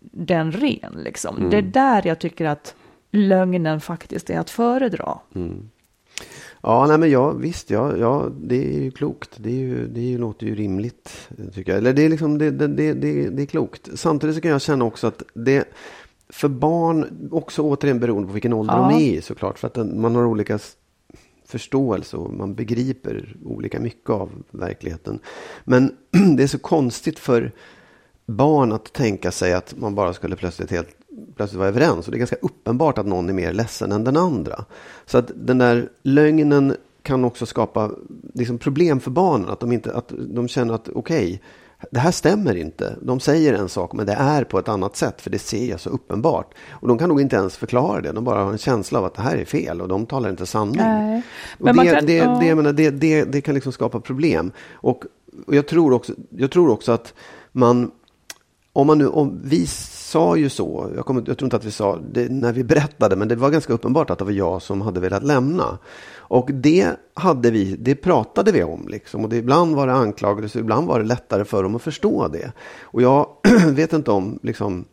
den ren, liksom. Mm. Det är där jag tycker att lögnen faktiskt är att föredra. Mm. Ja, nej men ja, visst, ja, ja, det är ju klokt. Det, är ju, det låter ju rimligt, tycker jag. Eller det är, liksom, det, det, det, det, det är klokt. Samtidigt så kan jag känna också att det, för barn, också återigen beroende på vilken ålder ja. de är i såklart. För att man har olika förståelse och man begriper olika mycket av verkligheten. Men (clears throat) det är så konstigt för barn att tänka sig att man bara skulle plötsligt helt plötsligt vara överens. Och det är ganska uppenbart att någon är mer ledsen än den andra. Så att den där lögnen kan också skapa liksom problem för barnen. Att de, inte, att de känner att okej, okay, det här stämmer inte. De säger en sak men det är på ett annat sätt för det ser jag så uppenbart. Och de kan nog inte ens förklara det. De bara har en känsla av att det här är fel och de talar inte sanning. Nej, och det, kan, det, det, menar, det, det, det kan liksom skapa problem. Och, och jag, tror också, jag tror också att man, om man nu, om vi sa ju så, jag, kommer, jag tror inte att vi sa det när vi berättade, men det var ganska uppenbart att det var jag som hade velat lämna. Och det, hade vi, det pratade vi om. Liksom. Och det, ibland var det anklagelser, ibland var det lättare för dem att förstå det. Och jag (clears throat) vet inte om liksom,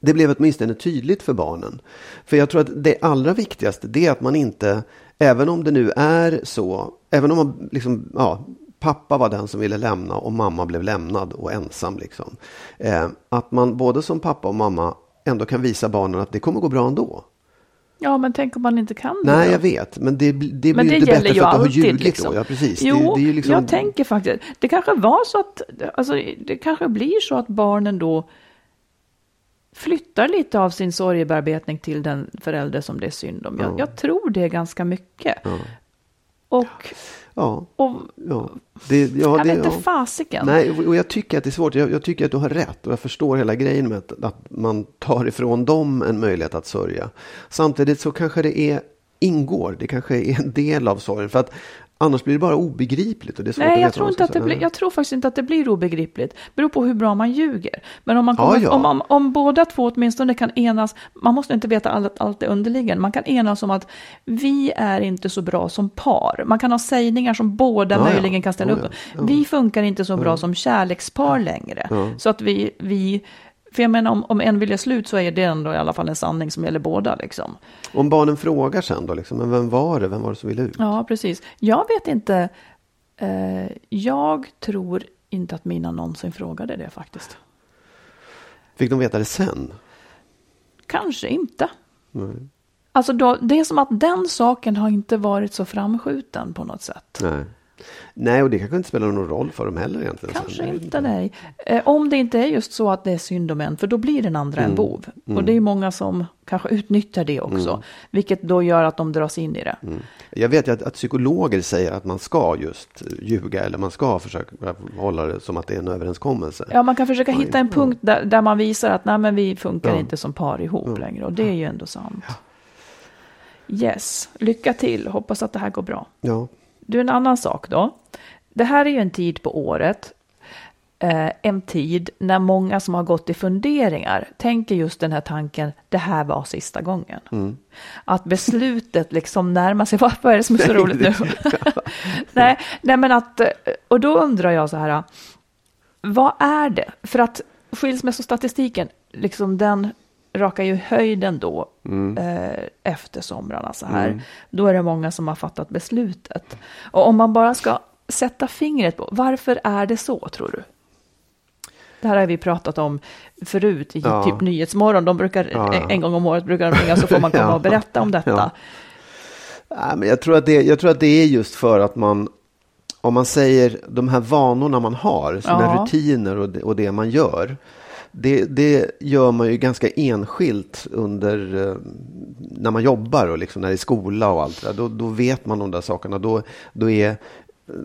det blev åtminstone tydligt för barnen. För jag tror att det allra viktigaste det är att man inte, även om det nu är så, även om man liksom, ja, pappa var den som ville lämna och mamma blev lämnad och ensam. Liksom. Eh, att man både som pappa och mamma ändå kan visa barnen att det kommer gå bra ändå. Ja, men tänk om man inte kan det. Nej, jag vet. Men det, det blir inte bättre för att du har ljugit liksom. då. Ja, precis. Jo, det, det liksom... jag tänker faktiskt. Det kanske var så att, alltså, det kanske blir så att barnen då flyttar lite av sin sorgebearbetning till den förälder som det är synd om. Jag, ja. jag tror det ganska mycket. Ja. Och Ja. Och, ja. Det, ja, jag det, vet inte ja. fasiken. Nej, och jag tycker att det är svårt. Jag, jag, tycker att du har rätt och jag förstår hela grejen med att, att man tar ifrån dem en möjlighet att sörja. Samtidigt så kanske det är ingår. Det kanske är en del av sorgen. För att Annars blir det bara obegripligt. Och det är svårt Nej, att jag, tror inte att det blir, jag tror faktiskt inte att det blir obegripligt. Det beror på hur bra man ljuger. Men om, man kommer, ja, ja. Om, om, om, båda två åtminstone kan enas, man måste inte veta allt, allt det underliggande, man kan enas om att vi är inte så bra som par. Man kan ha sägningar som båda ja, möjligen kan ställa upp Vi funkar inte så bra som kärlekspar längre. Så att vi, vi för jag menar om, om en vill göra slut så är det ändå i alla fall en sanning som gäller båda. Liksom. Om barnen frågar sen då, liksom, men vem var det? Vem var det som ville ut? Ja, precis. Jag vet inte. Eh, jag tror inte att mina någonsin frågade det faktiskt. Fick de veta det sen? Kanske inte. Nej. Alltså då, det är som att den saken har inte varit så framskjuten på något sätt. Nej. Nej, och det kanske inte spelar någon roll för dem heller egentligen. Kanske Sen. inte, nej. Eh, om det inte är just så att det är synd om en, för då blir den andra mm. en bov. Mm. Och det är många som kanske utnyttjar det också, mm. vilket då gör att de dras in i det. Mm. Jag vet ju att, att, psykologer säger att man ska just ljuga eller man ska försöka hålla det som att det är en överenskommelse. Ja, man kan försöka hitta en punkt där, där man visar att nej, men vi funkar inte som par ihop längre och det är ju ändå sant. Ja. Yes, lycka till, hoppas att det här går bra. Ja. Du, en annan sak då. Det här är ju en tid på året, eh, en tid när många som har gått i funderingar tänker just den här tanken, det här var sista gången. Mm. Att beslutet liksom närmar sig, (laughs) vad är det som är så roligt nu? (laughs) nej, nej, men att, eh, och då undrar jag så här, vad är det? För att skilsmässostatistiken, liksom den rakar ju höjden då mm. eh, efter somrarna så här. Mm. Då är det många som har fattat beslutet. Och om man bara ska sätta fingret på, varför är det så tror du? Det här har vi pratat om förut i Ja. typ Nyhetsmorgon. De brukar, Ja. en gång om året brukar de ringa så får man (laughs) komma Ja. och berätta om detta. Ja. Nej, men jag, tror att det, jag tror att det är just för att man, om man säger de här vanorna man har, sina Ja. rutiner och det, och det man gör. Det, det gör man ju ganska enskilt under eh, när man jobbar och liksom när det är skola och allt det där. Då, då vet man de där sakerna. Då, då är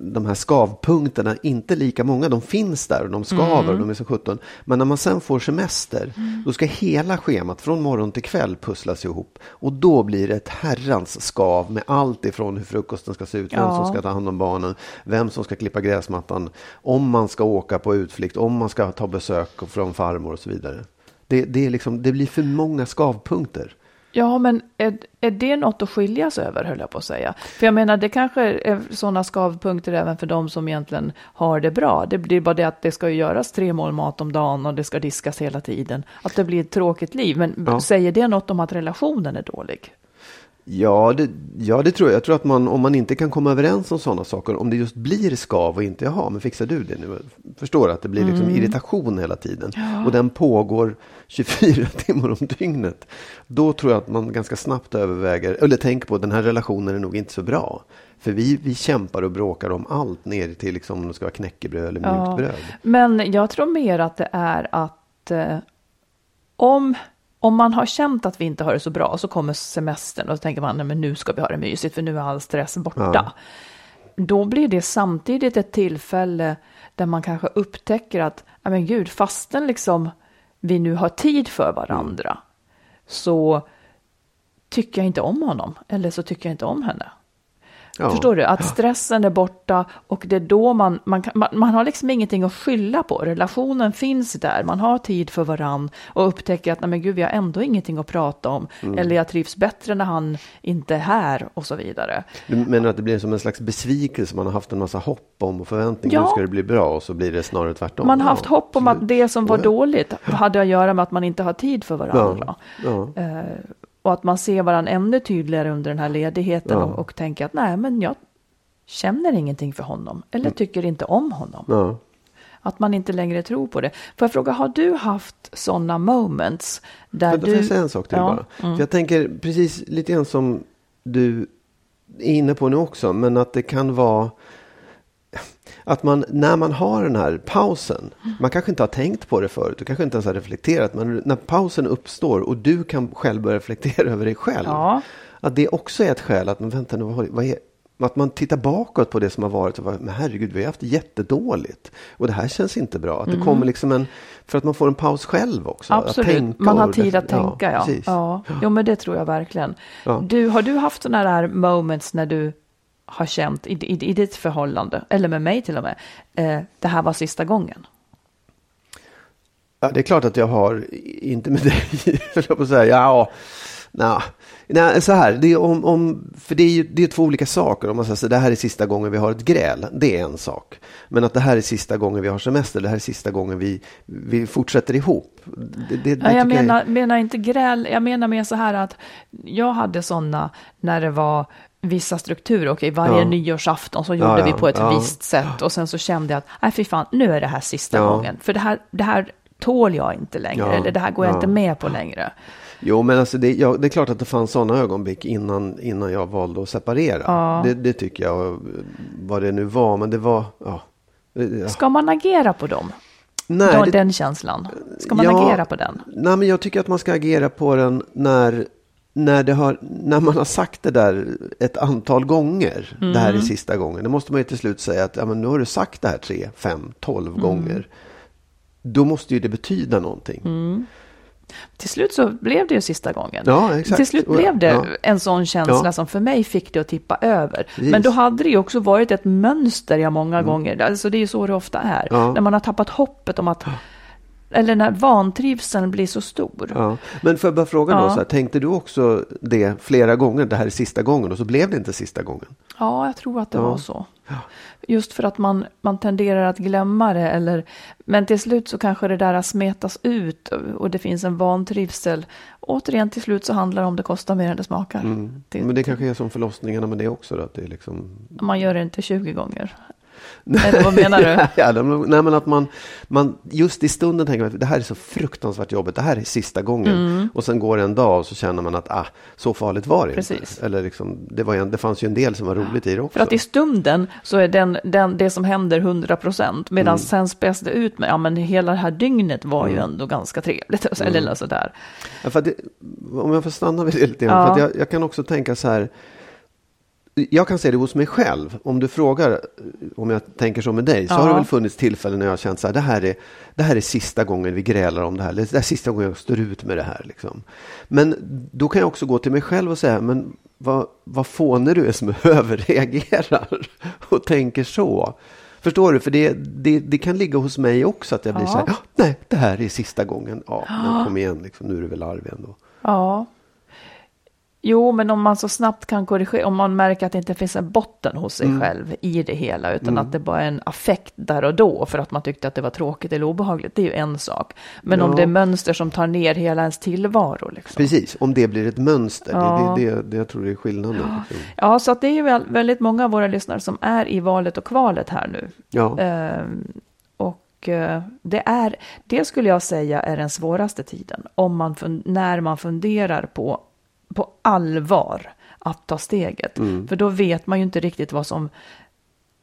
de här skavpunkterna inte lika många. De finns där och de skaver och de är så 17. Men när man sen får semester, då ska hela schemat från morgon till kväll pusslas ihop. Och då blir det ett herrans skav med allt ifrån hur frukosten ska se ut, vem Ja. som ska ta hand om barnen, vem som ska klippa gräsmattan, om man ska åka på utflykt, om man ska ta besök från farmor och så vidare. Det, det, liksom, det blir för många skavpunkter. Ja, men är, är det något att skiljas över, höll jag på att säga. För jag menar, det kanske är sådana skavpunkter även för de som egentligen har det bra. Det blir bara det att det ska ju göras tre mål mat om dagen och det ska diskas hela tiden. Att det blir ett tråkigt liv. Men Ja. säger det något om att relationen är dålig? Ja det, ja, det tror jag. Jag tror att man, om man inte kan komma överens om sådana saker, om det just blir skav och inte, jaha, men fixar du det nu? Förstår att det blir liksom irritation hela tiden. Och den pågår 24 (laughs) timmar om dygnet. Då tror jag att man ganska snabbt överväger, eller tänker på den här relationen är nog inte så bra. För vi, vi kämpar och bråkar om allt ner till liksom om det ska vara knäckebröd eller mjukt Ja. bröd. Men jag tror mer att det är att eh, om, om man har känt att vi inte har det så bra så kommer semestern och så tänker man nej, men nu ska vi ha det mysigt för nu är all stress borta. Ja. Då blir det samtidigt ett tillfälle där man kanske upptäcker att men gud, fastän liksom vi nu har tid för varandra så tycker jag inte om honom eller så tycker jag inte om henne. Ja. Förstår du? Att stressen är borta och det är då man, man, kan, man, man har liksom ingenting att skylla på. Relationen finns där, man har tid för varann och upptäcker att nej men gud, vi har ändå ingenting att prata om. Mm. Eller jag trivs bättre när han inte är här och så vidare. Du menar att det blir som en slags besvikelse? Man har haft en massa hopp om och förväntningar. Ja. Nu ska det bli bra och så blir det snarare tvärtom. Man har haft Ja, hopp om att det som var dåligt hade att göra med att man inte har tid för varandra. Ja. Och att man ser varandra ännu tydligare under den här ledigheten Ja. och, och tänker att nej, men jag känner ingenting för honom eller tycker inte om honom. Ja. Att man inte längre tror på det. Får jag fråga, har du haft sådana moments där du... får jag säga en sak till Ja, bara? mm. För jag tänker precis lite grann som du är inne på nu också, men att det kan vara att man, när man har den här pausen, man kanske inte har tänkt på det förut, du kanske inte ens har reflekterat, men när pausen uppstår och du kan själv börja reflektera över dig själv, Ja. att det också är ett skäl att, men vänta nu, vad, vad är, att man tittar bakåt på det som har varit och bara, men herregud, vi har haft jättedåligt. Och det här känns inte bra. Att det kommer liksom en, för att man får en paus själv också. att Mm. Absolut, man har tid att tänka. Ja, precis. ja. Jo, men det tror jag verkligen. Ja. Du, har du haft sådana här moments när du har känt i, i, i ditt förhållande, eller med mig till och med, eh, det här var sista gången? Ja, det är klart att jag har, inte med dig, (laughs) höll jag på att säga. Ja, nej. Nej, så här, det är om, om, för det är ju det är två olika saker. Om man säger så det här är sista gången vi har ett gräl, det är en sak. Men att det här är sista gången vi har semester, det här är sista gången vi, vi fortsätter ihop. Det, det, det Ja, jag menar, menar inte gräl, jag menar mer så här att jag hade sådana när det var vissa strukturer. Okej, varje Ja. nyårsafton så gjorde Ja, ja, vi på ett visst sätt och sen så kände jag att nej fy fan, nu är det här sista gången. För det här, det här tål jag inte längre eller det här går jag ja. inte med på längre. Jo, men alltså det, ja, det är klart att det fanns sådana ögonblick innan, innan jag valde att separera. Ja. Det, det tycker jag, vad det nu var. Men det var, ja. Ska man agera på dem? Nej, Då, det- Den känslan? Ska man Ja, agera på den? Nej, men jag tycker att man ska agera på den när, när, har, när man har sagt det där ett antal gånger. Det här är Mm. sista gången. Då måste man ju till slut säga att ja, men nu har du sagt det här tre, fem, tolv Mm. gånger. Då måste ju det betyda någonting. Mm. Till slut så blev det ju sista gången. Ja, exakt. Till slut blev det ja. en sån känsla Ja. som för mig fick det att tippa över. Precis. Men då hade det ju också varit ett mönster jag många gånger, alltså det är ju så det ofta är. Mm. Ja. När man har tappat hoppet om att, eller när vantrivseln blir så stor. Ja. Men får jag bara fråga då, Ja. så här, tänkte du också det flera gånger, det här är sista gången, och så blev det inte sista gången? Ja, jag tror att det Ja. var så. Just för att man, man tenderar att glömma det. Eller, men till slut så kanske det där smetas ut och det finns en vantrivsel. Återigen, till slut så handlar det om det kostar mer än det smakar. Det, Men det kanske är som förlossningarna med det också då, att det är liksom... Man gör det inte 20 gånger. Eller vad menar du? (laughs) ja, nej, men att man, man just i stunden tänker man att det här är så fruktansvärt jobbigt, det här är sista gången. Mm. Och sen går det en dag och så känner man att ah, så farligt var det Precis. inte. Eller liksom, det, var en, det fanns ju en del som var roligt i det också. För att i stunden så är den, den, det som händer 100 procent, medan mm. sen späs det ut med, ja men hela det här dygnet var mm. ju ändå ganska trevligt. (laughs) Eller mm. sådär. Ja, för det, om jag får stanna vid det lite ja. för jag, jag kan också tänka så här, jag kan se det hos mig själv. Om du frågar om jag tänker så med dig så ja. har det väl funnits tillfällen när jag har känt så här, det här, är, det här är sista gången vi grälar om det här. Det är sista gången jag står ut med det här. Liksom. Men då kan jag också gå till mig själv och säga, men vad, vad fånig du är som (laughs) överreagerar och tänker så. Förstår du? För det, det, det, kan ligga hos mig också att jag blir ja. så här, nej, det här är sista gången. Ja, men kom igen, liksom, nu är du väl arg ändå. Ja. Jo, men om man så snabbt kan korrigera, om man märker att det inte finns en botten hos sig mm. själv i det hela, utan mm. att det bara är en affekt där och då för att man tyckte att det var tråkigt eller obehagligt, det är ju en sak. Men ja. om det är mönster som tar ner hela ens tillvaro. Liksom. Precis, om det blir ett mönster, ja. det, det, det, jag tror det är skillnaden. Ja, liksom. ja så att det är ju väldigt många av våra lyssnare som är i valet och kvalet här nu. Ja. Ehm, och eh, det är, det skulle jag säga är den svåraste tiden, om man, när man funderar på på allvar att ta steget. Mm. För då vet man ju inte riktigt vad som,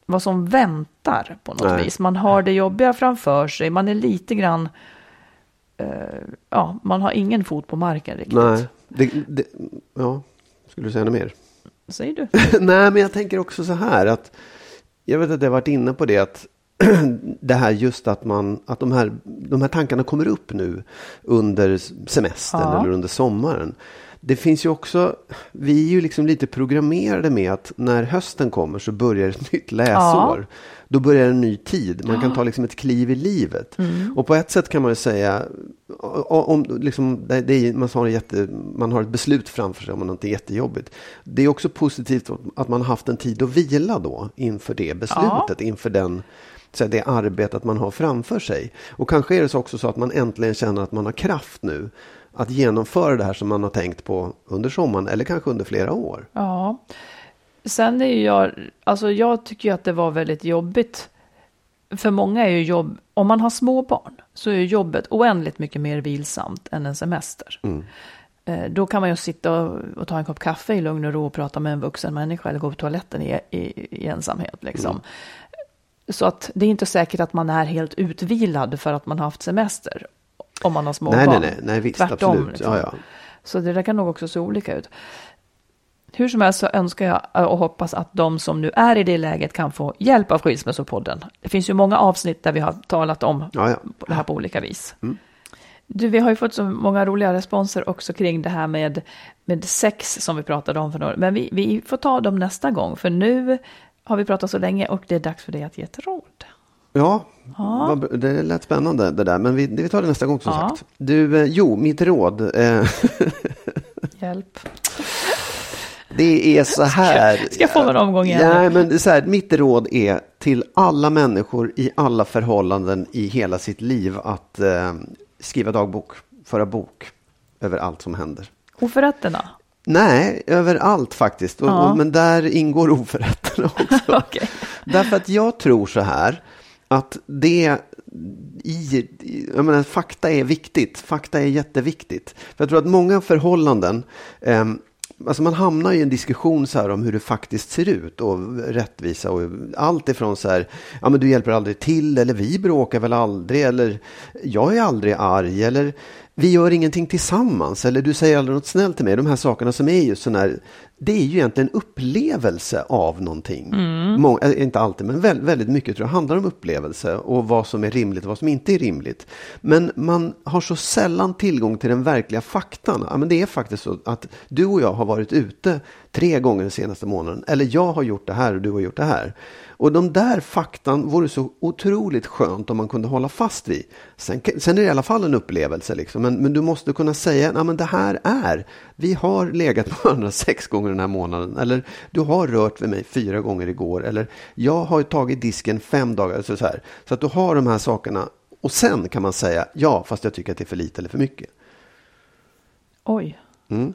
vad som väntar på något Nej. vis. Man har det jobbiga framför sig, man är lite grann, uh, ja, man har ingen fot på marken riktigt. Nej, det, det, ja, skulle du säga något mer? Säger du? (laughs) Nej, men jag tänker också så här att jag vet att jag varit inne på det att (clears throat) det här just att, man, att de, här, de här tankarna kommer upp nu under semestern ja. eller under sommaren det finns ju också, vi är ju liksom lite programmerade med att när hösten kommer så börjar ett nytt läsår. Ja. Då börjar en ny tid, man kan ta liksom ett kliv i livet. Mm. Och på ett sätt kan man ju säga, om liksom, är, man, har jätte, man har ett beslut framför sig om något jättejobbigt. Det är också positivt att man har haft en tid att vila då inför det beslutet, ja. inför den så det arbetet man har framför sig. Och kanske är det också så att man äntligen känner att man har kraft nu att genomföra det här som man har tänkt på under sommaren eller kanske under flera år. Ja, sen är ju jag, alltså jag tycker ju att det var väldigt jobbigt. För många är ju jobb, om man har små barn så är jobbet oändligt mycket mer vilsamt än en semester. Mm. Eh, då kan man ju sitta och, och, ta en kopp kaffe i lugn och ro och prata med en vuxen människa eller gå på toaletten i, i, i ensamhet. Liksom. Mm. Så att det är inte säkert att man är helt utvilad för att man har haft semester. Om man har små nej, barn. Nej, nej, nej, visst, Tvärtom, absolut. Liksom. Ja, ja. Så det där kan nog också se olika ut. Hur som helst så önskar jag och hoppas att de som nu är i det läget kan få hjälp av Skilsmässopodden. Det finns ju många avsnitt där vi har talat om ja, ja. det här på olika vis. Mm. Du, vi har ju fått så många roliga responser också kring det här med, med sex som vi pratade om för några Men vi, vi får ta dem nästa gång, för nu har vi pratat så länge och det är dags för dig att ge ett råd. Ja, ja. det lät spännande det där. Men vi, vi tar det nästa gång som ja. sagt. Du, eh, jo, mitt råd. Eh, (laughs) Hjälp. Det är så här. Ska jag få en omgång igen? Nej, men det är så här, mitt råd är till alla människor i alla förhållanden i hela sitt liv att eh, skriva dagbok, föra bok över allt som händer. Oförrätterna? Nej, överallt faktiskt. Och, ja. och, men där ingår oförrätterna (laughs) också. (laughs) okay. Därför att jag tror så här att det i, jag menar, fakta är viktigt. Fakta är jätteviktigt. För jag tror att många förhållanden, eh, alltså man hamnar i en diskussion så här om hur det faktiskt ser ut och rättvisa och allt ifrån så här, ja men du hjälper aldrig till eller vi bråkar väl aldrig eller jag är aldrig arg eller vi gör ingenting tillsammans eller du säger aldrig något snällt till mig. De här sakerna som är just sådana här, det är ju egentligen upplevelse av någonting. Mm. Mång, äh, inte alltid, men väldigt, väldigt mycket tror jag handlar om upplevelse och vad som är rimligt och vad som inte är rimligt. Men man har så sällan tillgång till den verkliga faktan. Ja, men det är faktiskt så att du och jag har varit ute tre gånger den senaste månaden. Eller jag har gjort det här och du har gjort det här. Och de där faktan vore så otroligt skönt om man kunde hålla fast vid. Sen, sen är det i alla fall en upplevelse, liksom. men, men du måste kunna säga att det här är, vi har legat på (laughs) varandra sex gånger den här månaden. Eller du har rört vid mig fyra gånger igår. Eller jag har tagit disken fem dagar. Så, så, här. så att du har de här sakerna. Och sen kan man säga ja, fast jag tycker att det är för lite eller för mycket. Oj. Mm.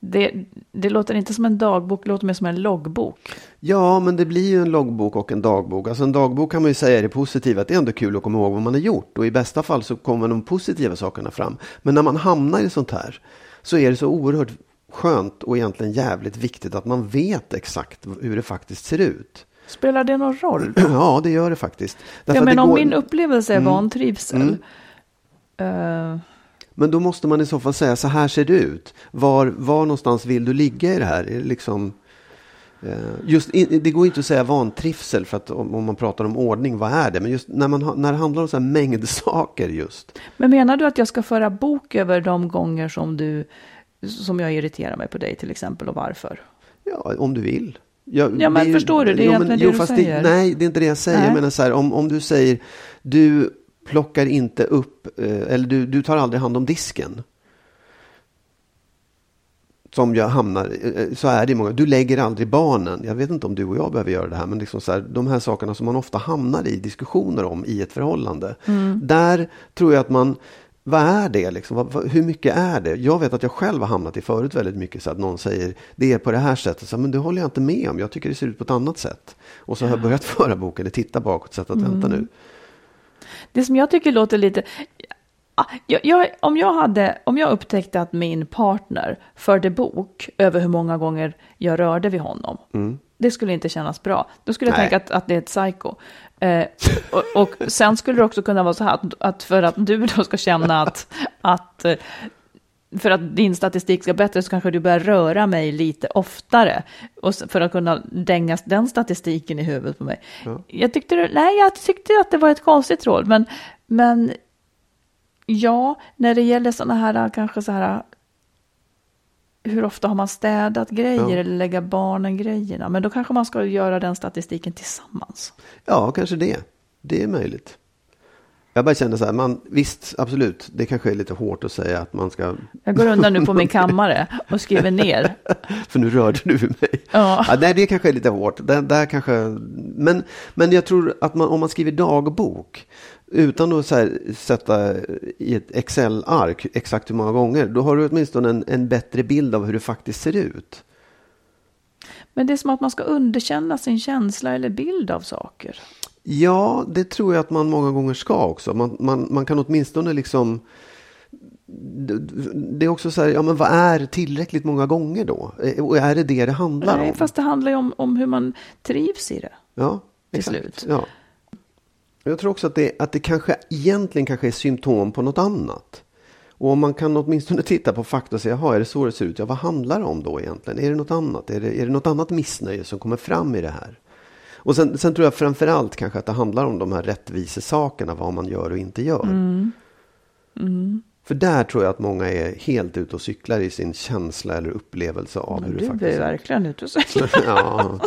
Det, det låter inte som en dagbok, det låter mer som en loggbok. Ja, men det blir ju en loggbok och en dagbok. Alltså en dagbok kan man ju säga är det positiva, att det är ändå kul att komma ihåg vad man har gjort. Och i bästa fall så kommer de positiva sakerna fram. Men när man hamnar i sånt här så är det så oerhört skönt och egentligen jävligt viktigt att man vet exakt hur det faktiskt ser ut. Spelar det någon roll? (clears throat) Ja, det gör det faktiskt. ja, men om går... min upplevelse är mm. vantrivsel. Mm. Uh... Men då måste man i så fall säga så här ser det ut. Var, var någonstans vill du ligga i det här? Är det liksom... Eh, just, det går inte att säga vantrivsel för att om, man pratar om ordning, vad är det? Men just när, man, när det handlar om så här mängdsaker just. Men menar du att jag ska föra bok över de gånger som du som jag irriterar mig på dig till exempel och varför? Ja, om du vill. Jag, ja, men det, förstår du? Det är jo, men, det jo, du säger. Det, nej, det är inte det jag säger. Nej. Menar så här, om, om du säger du plockar inte upp, eh, eller du, du tar aldrig hand om disken som jag hamnar, eh, så är det många, du lägger aldrig barnen. Jag vet inte om du och jag behöver göra det här, men liksom så här, de här sakerna som man ofta hamnar i diskussioner om i ett förhållande. Mm. Där tror jag att man, vad är det liksom? Hur mycket är det? Jag vet att jag själv har hamnat i förut väldigt mycket så att någon säger det är på det här sättet. Så, men det håller jag inte med om. Jag tycker det ser ut på ett annat sätt. Och så har jag börjat (laughs) föra boken, eller titta bakåt, så att mm. vänta nu. Det som jag tycker låter lite, jag, jag, om, jag hade, om jag upptäckte att min partner förde bok över hur många gånger jag rörde vid honom, mm. det skulle inte kännas bra. Då skulle jag Nej. tänka att, att det är ett psycho. Eh, och, och, sen skulle det också kunna vara så här att, att för att du då ska känna att, att eh, för att din statistik ska bättre så kanske du börjar röra mig lite oftare. Och för att kunna dänga den statistiken i huvudet på mig. Ja. Jag, tyckte, nej, jag tyckte att det var ett konstigt råd, men, men Ja, när det gäller sådana här kanske så här hur ofta har man städat grejer ja. eller lägga barnen grejerna? Men då kanske man ska göra den statistiken tillsammans. Ja, kanske det. Det är möjligt. Jag bara känner så här, man, visst, absolut, det kanske är lite hårt att säga att man ska... Jag går undan nu på min kammare och skriver ner. (laughs) För nu rörde du mig. Ja. ja. nej, det kanske är lite hårt. Där, där kanske... men, men jag tror att man, om man skriver dagbok utan att här, sätta i ett Excel-ark exakt hur många gånger, då har du åtminstone en, en bättre bild av hur det faktiskt ser ut. Men det är som att man ska underkänna sin känsla eller bild av saker. Ja, det tror jag att man många gånger ska också. Man, man, man kan åtminstone liksom... Det är också så här, ja men vad är tillräckligt många gånger då? Och är det det det handlar Nej, om? fast det handlar ju om, om hur man trivs i det. Ja, till exakt. slut. Ja. Jag tror också att det, att det kanske egentligen kanske är symptom på något annat. Och om man kan åtminstone titta på fakta och säga, jaha, är det så det ser ut? Ja, vad handlar det om då egentligen? Är det något annat? Är det, är det något annat missnöje som kommer fram i det här? Och sen, sen tror jag framför allt kanske att det handlar om de här rättvisesakerna, vad man gör och inte gör. Mm. Mm. För där tror jag att många är helt ute och cyklar i sin känsla eller upplevelse av Men hur det faktiskt är. Du är verkligen ute och cyklar. (laughs) ja.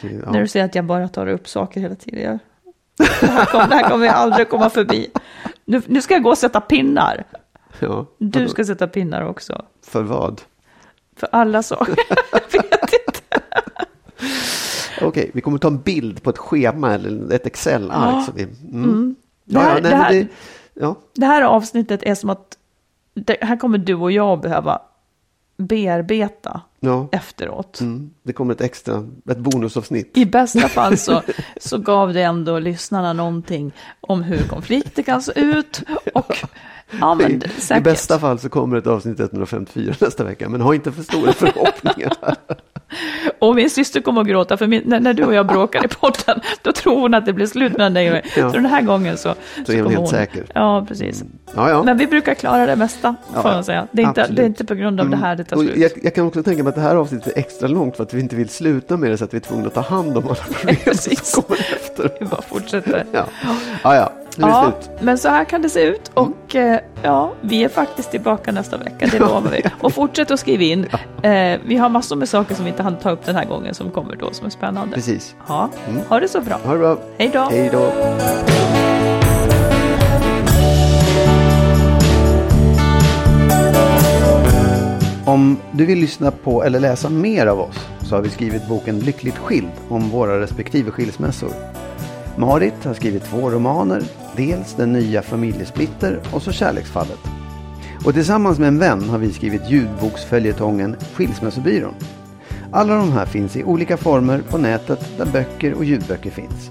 ja. När du säger att jag bara tar upp saker hela tiden. Jag det här, kommer, det här kommer jag aldrig komma förbi. Nu, nu ska jag gå och sätta pinnar. Ja, du ska sätta pinnar också. För vad? För alla saker. (laughs) jag vet inte. Okej, okay, vi kommer ta en bild på ett schema eller ett Excel-ark. Ja. Mm. Mm. Det, här, ja, nej, det, här, det, ja. det här avsnittet är som att det, här kommer du och jag behöva bearbeta ja. efteråt. Mm. Det kommer ett extra, ett bonusavsnitt. I bästa fall så, (laughs) så gav det ändå lyssnarna någonting om hur konflikter kan se ut. Och, ja, men, I, I bästa fall så kommer ett avsnitt 154 nästa vecka, men ha inte för stora (laughs) förhoppningar. Och min syster kommer att gråta, för min, när, när, du och jag bråkar i podden, då tror hon att det blir slut mellan dig och mig. Ja. Så den här gången så, så, så är hon helt hon. säker. Ja, precis. Mm. Ja, ja. Men vi brukar klara det mesta, ja, får man säga. Det är, inte, det är inte på grund av mm. det här det tar slut. Jag, jag, kan också tänka mig att det här avsnittet är extra långt för att vi inte vill sluta med det, så att vi är tvungna att ta hand om alla (laughs) problem som kommer efter. Vi bara fortsätter. Ja, ja. ja. Nu är det ja, slut. Men så här kan det se ut och mm. ja, vi är faktiskt tillbaka nästa vecka, det lovar vi. Och fortsätt att skriva in. Ja. Eh, vi har massor med saker som vi inte hann ta upp den här gången som kommer då som är spännande. Precis. Ja, mm. ha det så bra. Ha det bra. Hej då. Hej då. Om du vill lyssna på eller läsa mer av oss så har vi skrivit boken Lyckligt skild om våra respektive skilsmässor. Marit har skrivit två romaner, dels Den nya familjesplitter och så Kärleksfallet. Och tillsammans med en vän har vi skrivit ljudboksföljetongen Skilsmässobyrån. Alla de här finns i olika former på nätet där böcker och ljudböcker finns.